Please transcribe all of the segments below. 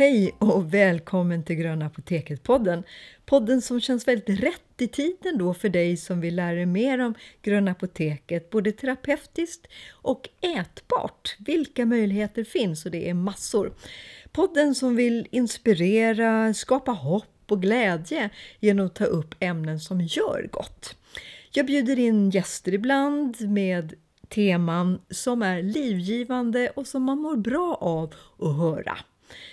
Hej och välkommen till Gröna Apoteket-podden. Podden som känns väldigt rätt i tiden då för dig som vill lära dig mer om Gröna Apoteket, både terapeutiskt och ätbart. Vilka möjligheter finns? Och det är massor. Podden som vill inspirera, skapa hopp och glädje genom att ta upp ämnen som gör gott. Jag bjuder in gäster ibland med teman som är livgivande och som man mår bra av att höra.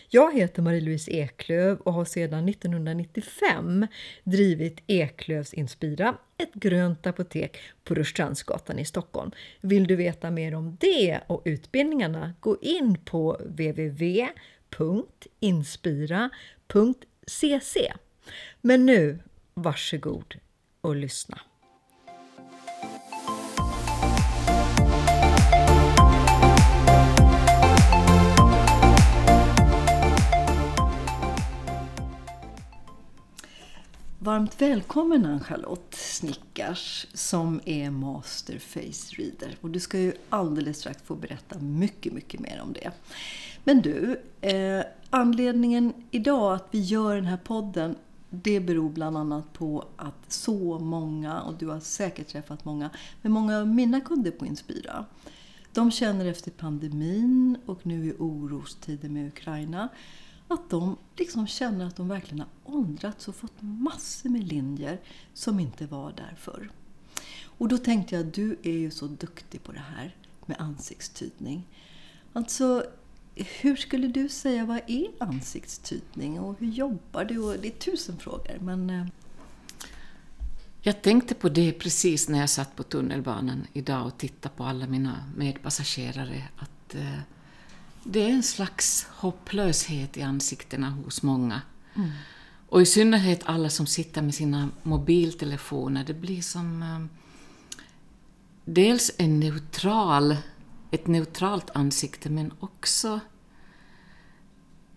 Jag heter Marie-Louise Eklöv och har sedan 1995 drivit Eklövs Inspira, ett grönt apotek på Rörstrandsgatan i Stockholm. Vill du veta mer om det och utbildningarna, gå in på www.inspira.cc. Men nu, varsågod och lyssna. Varmt välkommen Ann-Charlotte Snickars som är Master Face Reader. Och du ska ju alldeles strax få berätta mycket, mycket mer om det. Men du, eh, anledningen idag att vi gör den här podden det beror bland annat på att så många, och du har säkert träffat många, men många av mina kunder på Inspira, de känner efter pandemin och nu i orostider med Ukraina att de liksom känner att de verkligen har åldrats och fått massor med linjer som inte var där förr. Och då tänkte jag, du är ju så duktig på det här med ansiktstydning. Alltså, hur skulle du säga, vad är ansiktstydning och hur jobbar du? Det är tusen frågor, men... Eh. Jag tänkte på det precis när jag satt på tunnelbanan idag och tittade på alla mina medpassagerare, att eh, det är en slags hopplöshet i ansiktena hos många. Mm. Och i synnerhet alla som sitter med sina mobiltelefoner. Det blir som eh, dels en neutral, ett neutralt ansikte men också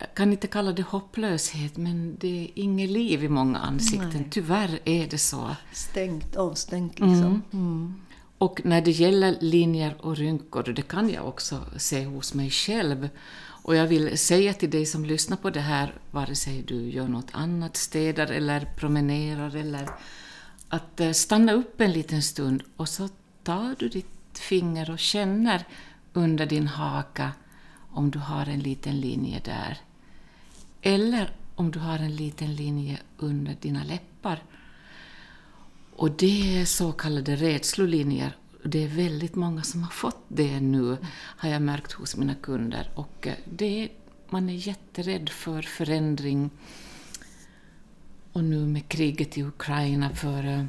jag kan inte kalla det hopplöshet, men det är inget liv i många ansikten. Nej. Tyvärr är det så. Stängt, avstängt liksom. Mm. Mm. Och när det gäller linjer och rynkor, det kan jag också se hos mig själv. Och jag vill säga till dig som lyssnar på det här, vare sig du gör något annat, städar eller promenerar eller att eh, stanna upp en liten stund och så tar du ditt finger och känner under din haka om du har en liten linje där. Eller om du har en liten linje under dina läppar. Och det är så kallade rädslolinjer. Det är väldigt många som har fått det nu, har jag märkt hos mina kunder. Och eh, det, man är jätterädd för förändring. Och nu med kriget i Ukraina, för eh,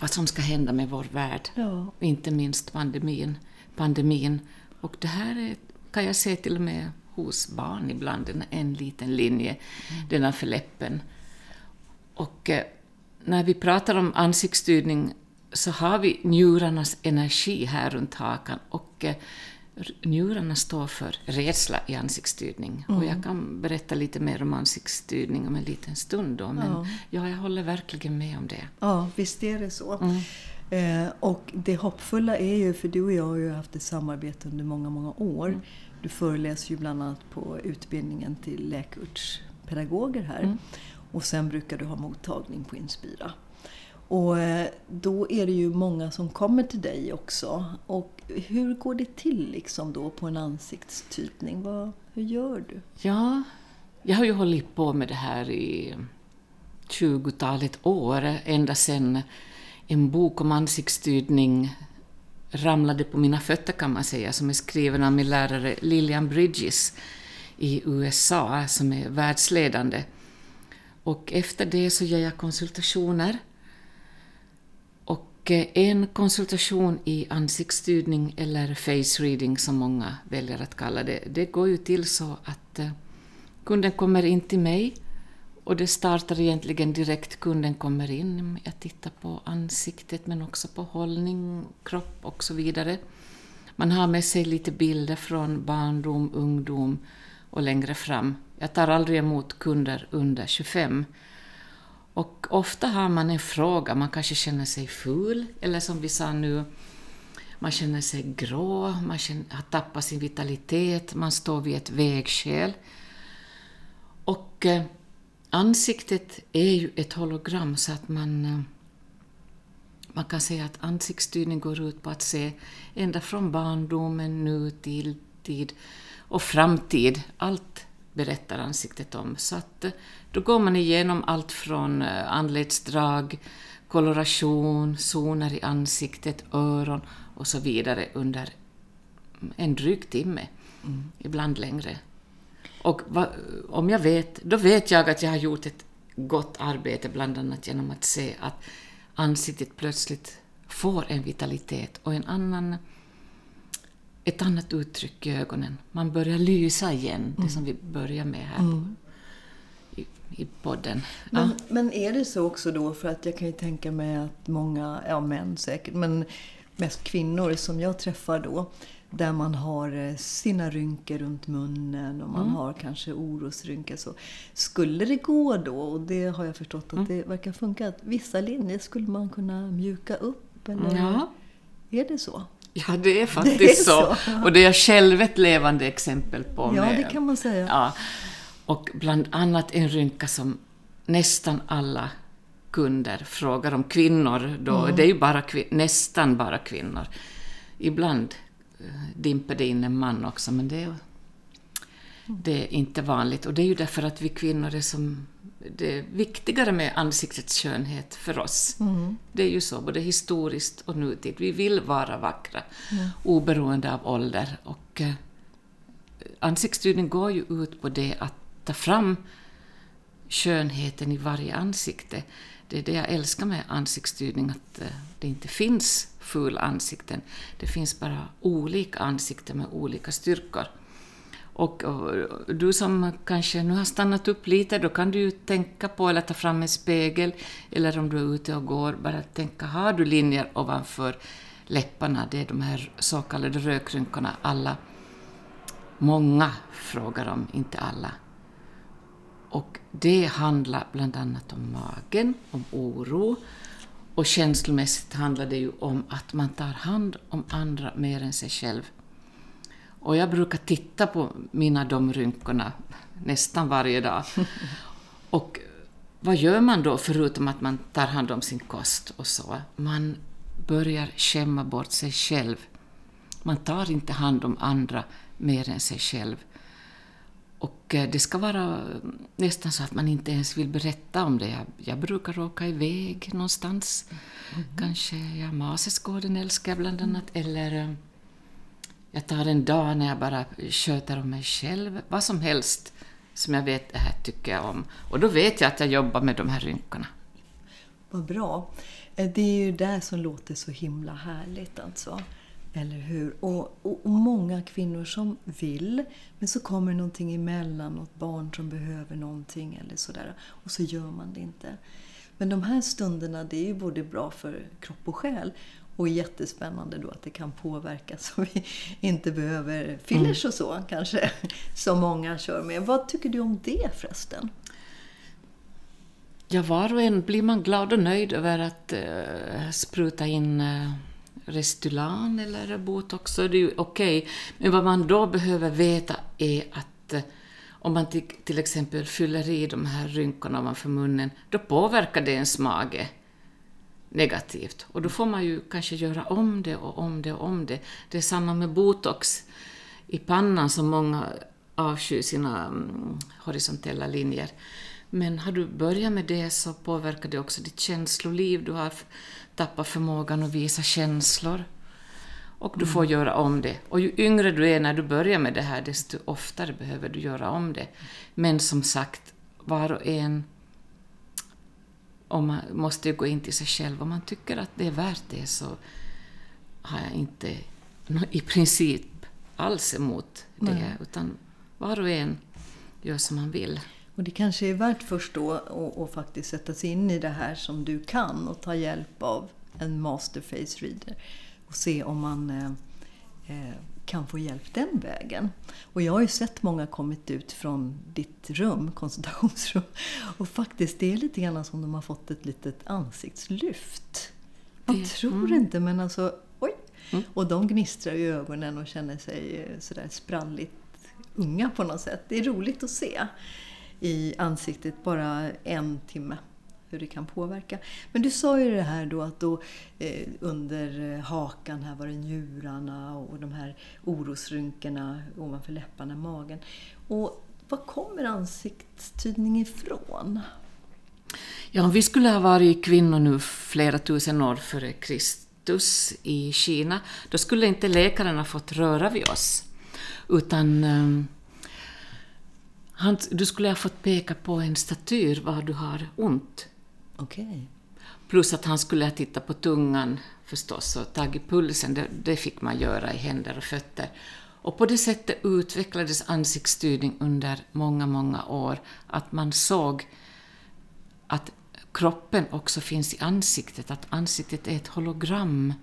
vad som ska hända med vår värld. Ja. Inte minst pandemin. pandemin. Och det här är, kan jag se till och med hos barn ibland, en, en liten linje, mm. denna för läppen. Och eh, när vi pratar om ansiktsstyrning så har vi njurarnas energi här runt hakan och eh, njurarna står för rädsla i ansiktsstyrning. Mm. Och jag kan berätta lite mer om ansiktsstyrning om en liten stund då, men ja. ja jag håller verkligen med om det. Ja, visst är det så. Mm. Eh, och det hoppfulla är ju, för du och jag har ju haft ett samarbete under många, många år. Mm. Du föreläser ju bland annat på utbildningen till läkarpedagoger här. Och sen brukar du ha mottagning på Inspira. Och eh, då är det ju många som kommer till dig också. Och hur går det till liksom då på en ansiktstypning? Vad, hur gör du? Ja, jag har ju hållit på med det här i 20-talet år, ända sedan en bok om ansiktstydning ramlade på mina fötter kan man säga, som är skriven av min lärare Lillian Bridges i USA, som är världsledande. Och efter det så ger jag konsultationer. Och eh, en konsultation i ansiktsstyrning eller face reading som många väljer att kalla det, det går ju till så att eh, kunden kommer in till mig och det startar egentligen direkt kunden kommer in. Mm, jag tittar på ansiktet men också på hållning, kropp och så vidare. Man har med sig lite bilder från barndom, ungdom och längre fram. Jag tar aldrig emot kunder under 25. Och ofta har man en fråga, man kanske känner sig ful, eller som vi sa nu, man känner sig grå, man känner, har tappat sin vitalitet, man står vid ett vägskäl. Och eh, ansiktet är ju ett hologram så att man, eh, man kan säga att ansiktsstyrning går ut på att se ända från barndomen, nutid tid och framtid. Allt berättar ansiktet om. Så att eh, då går man igenom allt från eh, anletsdrag, koloration, zoner i ansiktet, öron och så vidare under en dryg timme, mm. ibland längre. Och va, om jag vet, då vet jag att jag har gjort ett gott arbete, bland annat genom att se att ansiktet plötsligt får en vitalitet och en annan, ett annat uttryck i ögonen. Man börjar lysa igen, mm. det som vi börjar med här mm. i, i podden. Men, ja. men är det så också då, för att jag kan ju tänka mig att många, ja män säkert, men mest kvinnor som jag träffar då, där man har eh, sina rynkor runt munnen och man mm. har kanske orosrynkor. Så skulle det gå då, och det har jag förstått att mm. det verkar funka, att vissa linjer skulle man kunna mjuka upp? Eller ja. Är det så? Ja, det är faktiskt det är så. så. Och det är jag själv ett levande exempel på. Ja, med, det kan man säga. Ja, och bland annat en rynka som nästan alla kunder frågar om kvinnor. Då, mm. Det är ju bara, nästan bara kvinnor. Ibland dimper det in en man också, men det är, det är inte vanligt. Och det är ju därför att vi kvinnor är som... Det viktigare med ansiktets skönhet för oss. Mm. Det är ju så, både historiskt och nutid. Vi vill vara vackra, mm. oberoende av ålder. Och eh, ansiktsstudien går ju ut på det att ta fram skönheten i varje ansikte. Det är det jag älskar med ansiktsstyrning, att eh, det inte finns fula ansikten. Det finns bara olika ansikten med olika styrkor. Och, och, du som kanske nu har stannat upp lite, då kan du ju tänka på eller ta fram en spegel, eller om du är ute och går, bara tänka, har du linjer ovanför läpparna? Det är de här så kallade rökrynkorna alla, många frågar om, inte alla. Och det handlar bland annat om magen, om oro, och känslomässigt handlar det ju om att man tar hand om andra mer än sig själv. Och jag brukar titta på mina de rynkorna nästan varje dag. Och vad gör man då förutom att man tar hand om sin kost och så? Man börjar skämma bort sig själv. Man tar inte hand om andra mer än sig själv. Och eh, det ska vara nästan så att man inte ens vill berätta om det. Jag, jag brukar åka iväg någonstans. Mm. Kanske ja, Masesgården älskar jag bland annat. Eller eh, jag tar en dag när jag bara sköter om mig själv. Vad som helst som jag vet, det här tycker jag om. Och då vet jag att jag jobbar med de här rynkorna. Vad bra. Eh, det är ju det som låter så himla härligt alltså. Eller hur? Och, och, och, många kvinnor som vill, men så kommer någonting emellan, något barn som behöver någonting eller sådär. Och så gör man det inte. Men de här stunderna, det är ju både bra för kropp och själ. Och jättespännande då att det kan påverka så vi inte behöver fillers mm. och så kanske, som många kör med. Vad tycker du om det förresten? Ja, var och en blir man glad och nöjd över att uh, spruta in uh Restylan eller botox så är det ju okej. Okay. Men vad man då behöver veta är att eh, om man till exempel fyller i de här rynkorna ovanför munnen, då påverkar det ens mage negativt. Och då får man ju kanske göra om det och om det och om det. Det är samma med botox i pannan som många avskyr sina um, horisontella linjer. Men har du börjat med det så påverkar det också ditt känsloliv. Du har tappat förmågan att visa känslor. Och du får mm. göra om det. Och ju yngre du är när du börjar med det här, desto oftare behöver du göra om det. Men som sagt, var och en om man måste gå in till sig själv. Om man tycker att det är värt det så har jag inte i princip alls emot det. Nej. Utan var och en gör som man vill. Och det kanske är värt först då att faktiskt sätta sig in i det här som du kan och ta hjälp av en master face reader och se om man eh, eh, kan få hjälp den vägen. Och jag har ju sett många kommit ut från ditt rum, konsultationsrum, och faktiskt det är lite grann som de har fått ett litet ansiktslyft. Man det, tror mm. inte men alltså, oj! Mm. Och de gnistrar i ögonen och känner sig sådär spralligt unga på något sätt. Det är roligt att se. i ansiktet bara en timme. Hur det kan påverka. Men du sa ju det här då att då, eh, under eh, hakan här var det njurarna och de här orosrynkorna ovanför läpparna, magen. Och var kommer ansiktstydning ifrån? Ja, om vi skulle ha varit kvinnor nu flera tusen år före Kristus i Kina, då skulle inte läkaren ha fått röra vid oss. Utan eh, han, du skulle ha fått peka på en statyr var du har ont. Okej. Okay. Plus att han skulle ha tittat på tungan förstås och tagit pulsen, det, det fick man göra i händer och fötter. Och på det sättet utvecklades ansiktsstyrning under många, många år, att man såg att kroppen också finns i ansiktet, att ansiktet är ett hologram.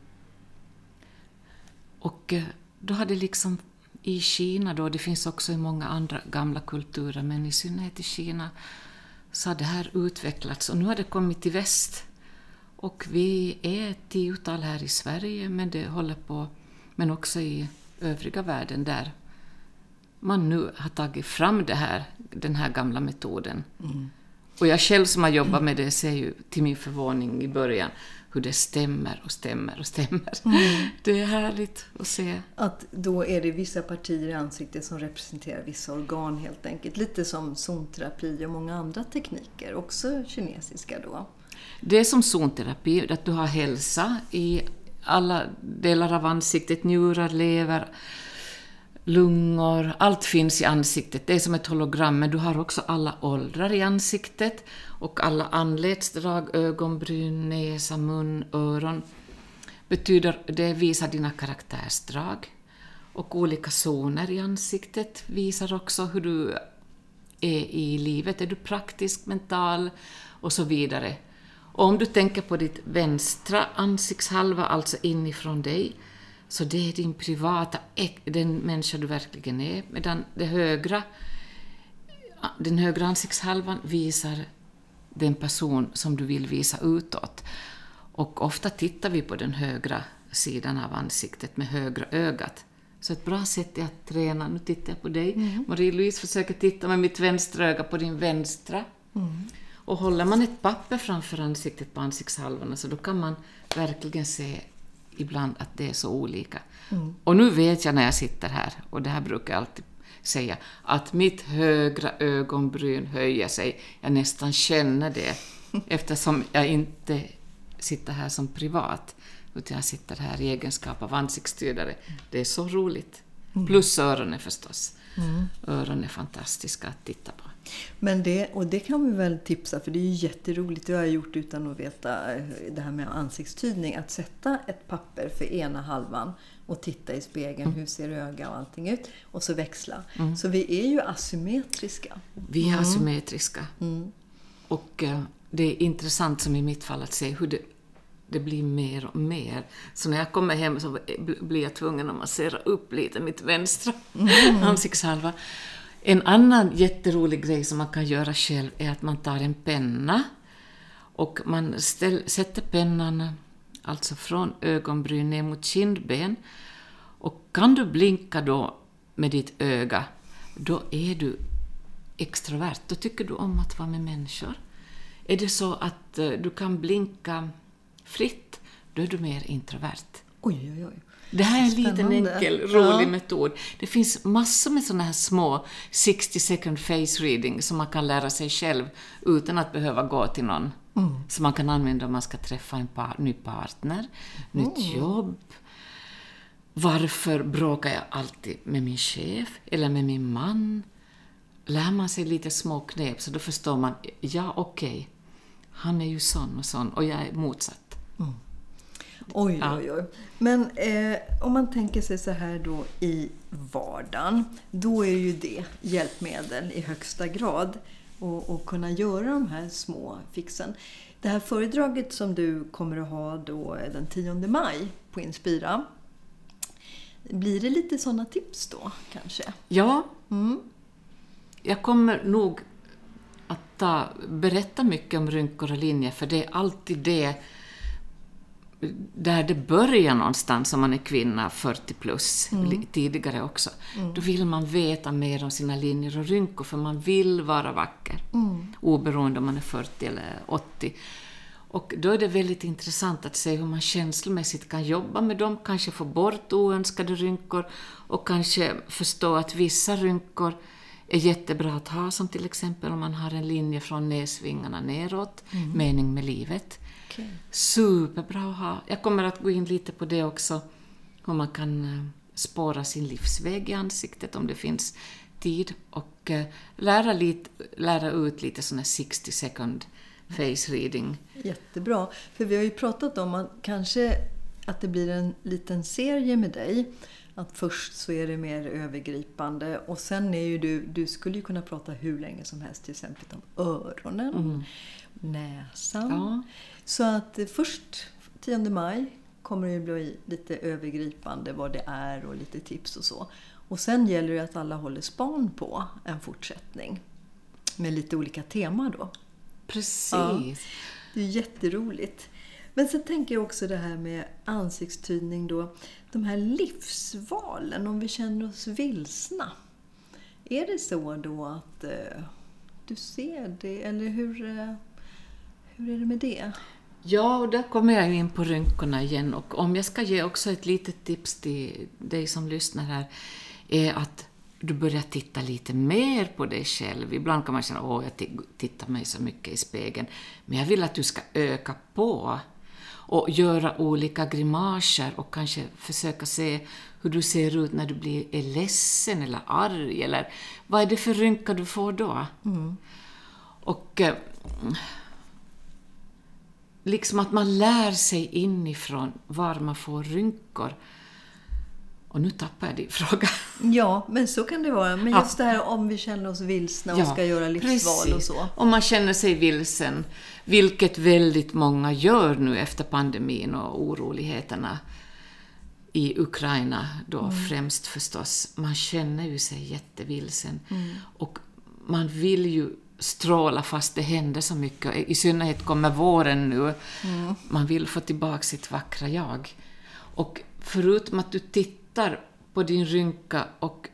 Och eh, då hade liksom i Kina då, det finns också i många andra gamla kulturer, men i synnerhet i Kina, så har det här utvecklats och nu har det kommit till väst. Och vi är ett tiotal här i Sverige, men det håller på, men också i övriga världen där man nu har tagit fram det här, den här gamla metoden. Mm. Och jag själv som har jobbat med det ser ju till min förvåning i början hur det stämmer och stämmer och stämmer. Mm. Det är härligt att se. Att då är det vissa partier i ansiktet som representerar vissa organ helt enkelt. Lite som zonterapi och många andra tekniker, också kinesiska då. Det är som zonterapi, att du har hälsa i alla delar av ansiktet, njurar, lever, lungor, allt finns i ansiktet. Det är som ett hologram, men du har också alla åldrar i ansiktet och alla anletsdrag, ögonbryn, näsa, mun, öron. Betyder, det visar dina karaktärsdrag. Och olika zoner i ansiktet visar också hur du är i livet. Är du praktisk, mental och så vidare. Och om du tänker på ditt vänstra ansiktshalva, alltså inifrån dig, så det är din privata, den människa du verkligen är, medan det högra, den högra ansiktshalvan visar den person som du vill visa utåt. Och ofta tittar vi på den högra sidan av ansiktet med högra ögat. Så ett bra sätt är att träna, nu tittar jag på dig, mm. Marie-Louise försöker titta med mitt vänstra öga på din vänstra. Mm. Och håller man ett papper framför ansiktet på ansiktshalvorna så då kan man verkligen se ibland att det är så olika. Mm. Och nu vet jag när jag sitter här, och det här brukar jag alltid säga, att mitt högra ögonbryn höjer sig. Jag nästan känner det, eftersom jag inte sitter här som privat, utan jag sitter här i egenskap av ansiktsstyrare. Det är så roligt. Mm. Plus öronen förstås. Mm. Öron är fantastiska att titta på. Men det, och det kan vi väl tipsa, för det är ju jätteroligt, det har jag gjort utan att veta eh, det här med ansiktstydning, att sätta ett papper för ena halvan och titta i spegeln, mm. hur ser öga och allting ut? Och så växla. Mm. Så vi är ju asymmetriska. Vi är mm. asymmetriska. Mm. Och uh, det är intressant som i mitt fall att se hur det, det blir mer och mer. Så när jag kommer hem så blir jag tvungen att massera upp lite mitt vänstra mm. ansiktshalva. En annan jätterolig grej som man kan göra själv är att man tar en penna och man ställ, sätter pennan alltså från ögonbryn ner mot kindben. Och kan du blinka då med ditt öga, då är du extrovert. Då tycker du om att vara med människor. Är det så att eh, du kan blinka fritt, då är du mer introvert. Oj, oj, oj. Det här är en liten enkel, rolig ja. metod. Det finns massor med sådana här små 60 second face reading som man kan lära sig själv utan att behöva gå till någon. Mm. Som man kan använda om man ska träffa en par, ny partner, mm. nytt jobb. Varför bråkar jag alltid med min chef eller med min man? Lär man sig lite små knep så då förstår man, ja okej, okay, han är ju sån och sån och jag är motsatt. Mm. Oj, ja. oj, oj. Men eh, om man tänker sig så här då i vardagen, då är ju det hjälpmedel i högsta grad. Och, kunna göra de här små fixen. Det här föredraget som du kommer att ha då den 10 maj på Inspira. Blir det lite sådana tips då kanske? Ja. Mm. Jag kommer nog att ta, berätta mycket om rynkor och linjer för det är alltid det där det börjar någonstans om man är kvinna 40 plus, li- tidigare också, då vill man veta mer om sina linjer och rynkor för man vill vara vacker. Oberoende om man är 40 eller 80. Och då är det väldigt intressant att se hur man känslomässigt kan jobba med dem, kanske få bort oönskade rynkor och kanske förstå att vissa rynkor är jättebra att ha, som till exempel om man har en linje från näsvingarna neråt, mening med livet. Okej. Superbra att ha. Jag kommer att gå in lite på det också, hur man kan eh, spåra sin livsväg i ansiktet om det finns tid och eh, lära, lite, lära ut lite sån här 60 second face reading. Jättebra. För vi har ju pratat om att kanske att det blir en liten serie med dig. Att först så är det mer övergripande och sen är ju du, du skulle ju kunna prata hur länge som helst till exempel om öronen, näsan. Ja. Så att eh, först 10 maj kommer det bli lite övergripande vad det är och lite tips och så. Och sen gäller det att alla håller span på en fortsättning. Med lite olika teman då. Precis. Ja. Det är jätteroligt. Men sen tänker jag också det här med ansiktstydning då. De här livsvalen, om vi känner oss vilsna. Är det så då att eh, du ser det, eller hur, eh, hur är det med det? Ja, och där kommer jag in på rynkorna igen. Och om jag ska ge också ett litet tips till dig som lyssnar här, är att du börjar titta lite mer på dig själv. Ibland kan man känna åh, jag ti- tittar mig så mycket i spegeln. Men jag vill att du ska öka på och göra olika grimaser och kanske försöka se hur du ser ut när du blir är ledsen eller arg, eller vad är det för rynka du får då? Och eh, liksom att man lär sig inifrån var man får rynkor. Och nu tappar jag din fråga. Ja, men så kan det vara. Men Ja. just det här om vi känner oss vilsna och ska göra livsval och så. Om man känner sig vilsen, vilket väldigt många gör nu efter pandemin och oroligheterna i Ukraina då Mm. främst förstås. Man känner ju sig jättevilsen. Mm. Och man vill ju stråla fast det händer så mycket. I synnerhet kommer våren nu. Mm. Man vill få tillbaka sitt vackra jag. Och förutom att du tittar på din rynka och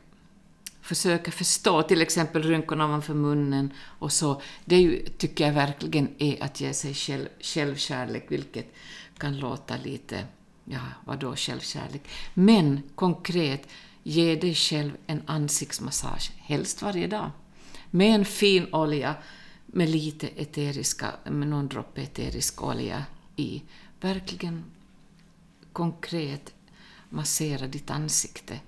försöker förstå till exempel rynkorna ovanför munnen och så, det är ju, tycker jag verkligen är att ge sig själv självkärlek, vilket kan låta lite, ja, vadå självkärlek? Men konkret, ge dig själv en ansiktsmassage, helst varje dag, med en fin olja med lite eteriska, med någon droppe eterisk olja i. Verkligen konkret massera ditt ansikte.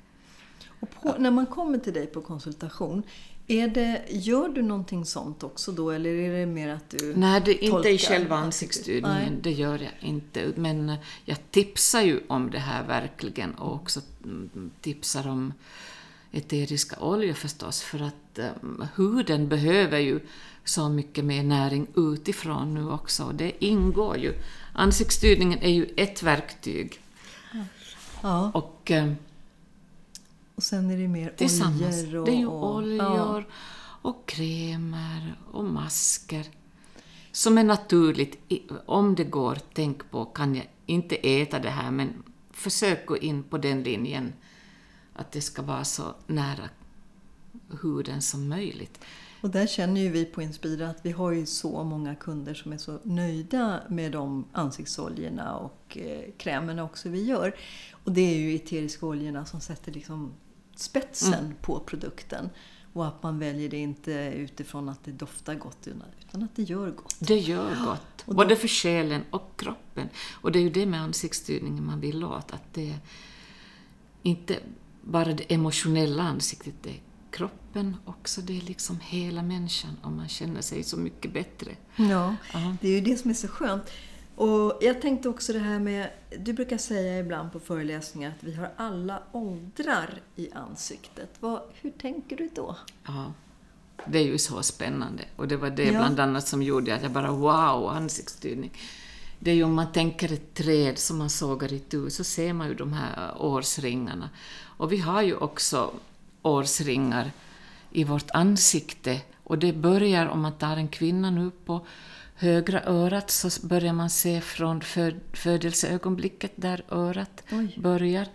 Och på, när man kommer till dig på konsultation, är det, gör du någonting sånt också då eller är det mer att du Nej, det är inte i själva ansiktsstyrningen, det gör jag inte. Men jag tipsar ju om det här verkligen och också mm, tipsar om eteriska oljor förstås, för att um, huden behöver ju så mycket mer näring utifrån nu också. och Det ingår ju. Ansiktsstyrningen är ju ett verktyg Ja, och eh, och sen är det mer tillsammans, oljor och... det är ju och- oljor och krämer och masker som är naturligt. Om det går, tänk på, kan jag inte äta det här, men försök gå in på den linjen att det ska vara så nära huden som möjligt. Och där känner ju vi på Inspira att vi har ju så många kunder som är så nöjda med de ansiktsoljorna och eh, krämerna också vi gör. Och det är ju eteriska oljorna som sätter liksom spetsen Mm. på produkten. Och att man väljer det inte utifrån att det doftar gott utan att det gör gott. Det gör gott, då- både för själen och kroppen. Och det är ju det med ansiktsstyrningen man vill åt, att det inte bara det emotionella ansiktet, det är kroppen också, det är liksom hela människan och man känner sig så mycket bättre. Ja, Ja. det är ju det som är så skönt. Och jag tänkte också det här med, du brukar säga ibland på föreläsningar att vi har alla åldrar i ansiktet. Vad, hur tänker du då? Ja, det är ju så spännande. Och det var det Ja. bland annat som gjorde att jag bara wow, ansiktsstyrning. Det är ju om man tänker ett träd som man sågar itu så ser man ju de här årsringarna. Och vi har ju också årsringar i vårt ansikte. Och det börjar om man tar en kvinna nu på högra örat så börjar man se från föd födelseögonblicket där örat Oj. börjar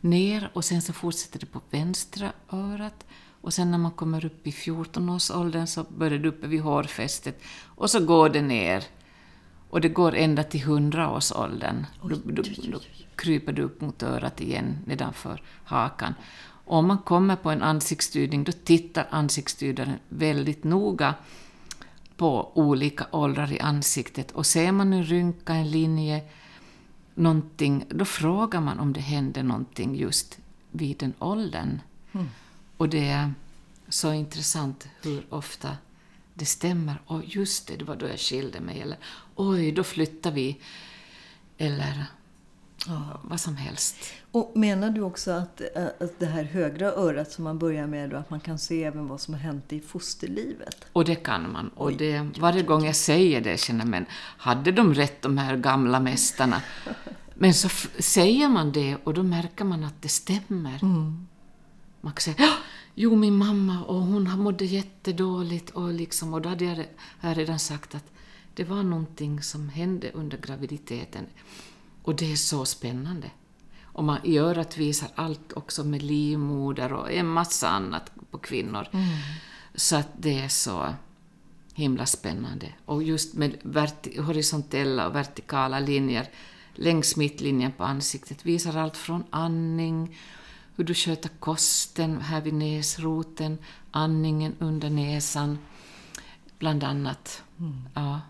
ner och sen så fortsätter det på vänstra örat. Och sen när man kommer upp i 14-årsåldern så börjar det uppe vid hårfästet och så går det ner. Och det går ända till 100-årsåldern. Då, då, då kryper det upp mot örat igen nedanför hakan. Och om man kommer på en ansiktsstudning då tittar ansiktsstudaren väldigt noga på olika åldrar i ansiktet och ser man en rynka, en linje, någonting, då frågar man om det hände någonting just vid den åldern. Mm. Och det är så intressant hur ofta det stämmer. Och just det, det var då jag skilde mig. Eller oj, då flyttade vi. Eller Ja. vad som helst. Och menar du också att, eh, att det här högra örat som man börjar med, då, att man kan se även vad som har hänt i fosterlivet? Och det kan man. Och det, varje gång jag säger det känner jag, men hade de rätt de här gamla mästarna? Men så säger man det och då märker man att det stämmer. Man kan säga "Ja, jo min mamma och hon mådde jättedåligt och liksom, och då hade jag, redan sagt att det var någonting som hände under graviditeten. Och det är så spännande. Och man i örat visar allt också med livmoder och en massa annat på kvinnor. Så att det är så himla spännande. Och just med horisontella och vertikala linjer längs mittlinjen på ansiktet visar allt från andning, hur du sköter kosten här vid näsroten, andningen under näsan, bland annat. Ja.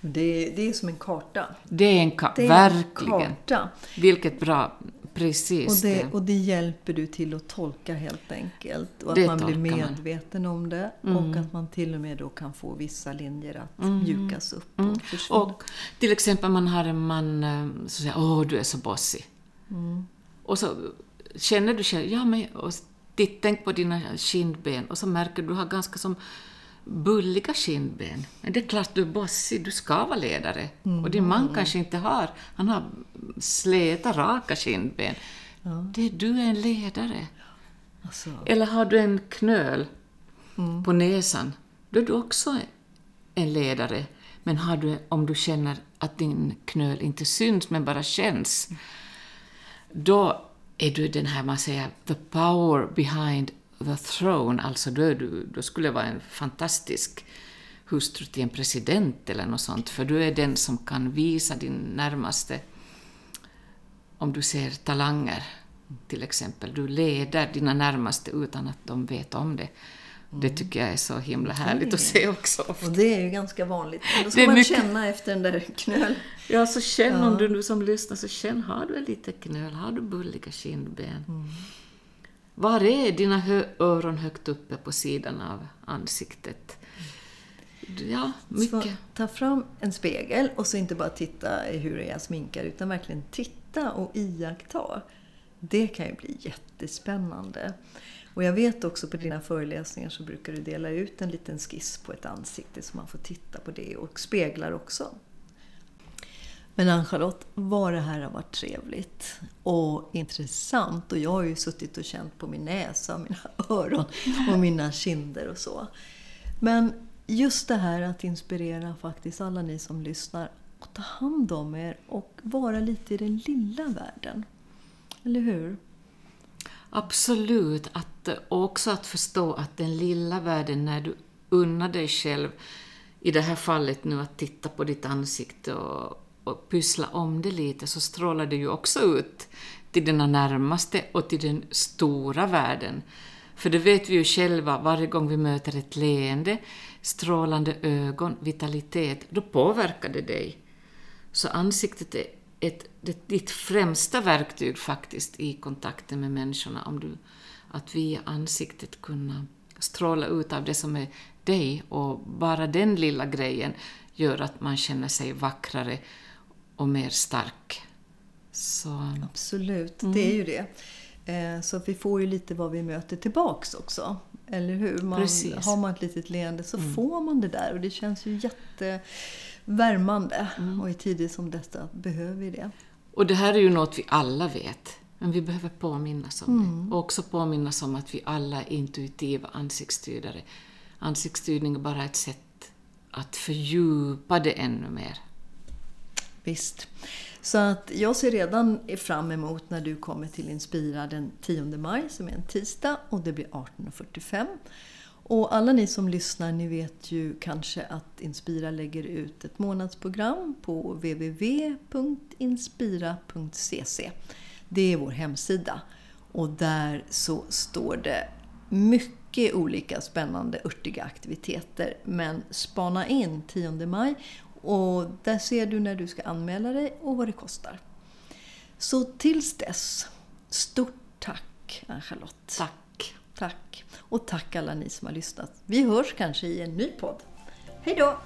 Det, det är som en karta. Det är en ka- Det är verkligen. en karta. Vilket bra, precis Och det, och det hjälper du till att tolka helt enkelt. Och att man blir tolkar man. medveten om det. Och att man till och med då kan få vissa linjer att mjukas upp och försvinna. Och till exempel man har en man eh, som säger åh du är så bossig. Och så känner du själv, ja men och titt, tänk på dina kindben och så märker du du har ganska som bulliga kindben. Men det är klart du är bossig, du ska vara ledare. Och din man kanske inte har, han har släta, raka kindben. Det, du är en ledare. alltså, Eller har du en knöl på näsan, då är du också en ledare. Men har du, om du känner att din knöl inte syns men bara känns, då är du den här, man säger, the power behind the throne, alltså då, är du, då skulle jag vara en fantastisk hustru till en president eller något sånt, för du är den som kan visa din närmaste, om du ser talanger till exempel, du leder dina närmaste utan att de vet om det. Det tycker jag är så himla härligt att se också. och det är ju ganska vanligt. Då ska man mycket- känna efter den där knöl. Ja, så känn om du nu som lyssnar, så känn, har du en liten knöl, har du bulliga kindben? Var är dina öron högt uppe på sidan av ansiktet? Ja, Så mycket. ta fram en spegel och så inte bara titta i hur jag sminkar utan verkligen titta och iaktta. Det kan ju bli jättespännande. Och jag vet också på dina föreläsningar så brukar du dela ut en liten skiss på ett ansikte så man får titta på det och speglar också. Men Ann-Charlotte, vad det här har varit trevligt och intressant. Och jag har ju suttit och känt på min näsa, mina öron och mina kinder och så. Men just det här att inspirera faktiskt alla ni som lyssnar och ta hand om er och vara lite i den lilla världen. Eller hur? Absolut. Att, eh, och också att förstå att den lilla världen, när du unnar dig själv, i det här fallet nu att titta på ditt ansikte och, och pyssla om det lite, så strålar det ju också ut till dina närmaste och till den stora världen. För det vet vi ju själva, varje gång vi möter ett leende, strålande ögon, vitalitet, då påverkar det dig. Så ansiktet är ett, det, ditt främsta verktyg faktiskt i kontakten med människorna. Om du, att via ansiktet kunna stråla ut av det som är dig och bara den lilla grejen gör att man känner sig vackrare och mer stark. Så Absolut, det är ju det. Eh, Så vi får ju lite vad vi möter tillbaks också. Eller hur? Man, Precis. har man ett litet leende så får man det där och det känns ju jättevärmande. Och i tider som detta behöver vi det. Och det här är ju något vi alla vet, men vi behöver påminnas om det. Och också påminnas om att vi alla är intuitiva ansiktstydare. Ansiktstydning är bara ett sätt att fördjupa det ännu mer. Visst. Så att jag ser redan fram emot när du kommer till Inspira den 10 maj som är en tisdag och det blir 18.45. Och alla ni som lyssnar, ni vet ju kanske att Inspira lägger ut ett månadsprogram på www.inspira.cc. Det är vår hemsida. Och där så står det mycket olika spännande örtiga aktiviteter. Men spana in 10 maj och där ser du när du ska anmäla dig och vad det kostar. Så tills dess, stort tack Ann-Charlotte. Tack. Tack. Och tack alla ni som har lyssnat. Vi hörs kanske i en ny podd. Hej då!